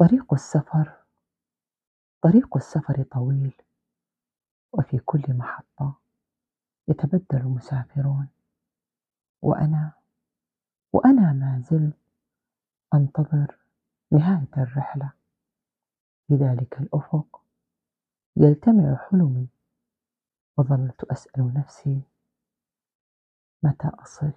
طريق السفر طريق السفر طويل وفي كل محطة يتبدل المسافرون. وأنا وأنا ما زلت أنتظر نهاية الرحلة. في ذلك الأفق يلتمع حلمي وظلت أسأل نفسي متى أصل؟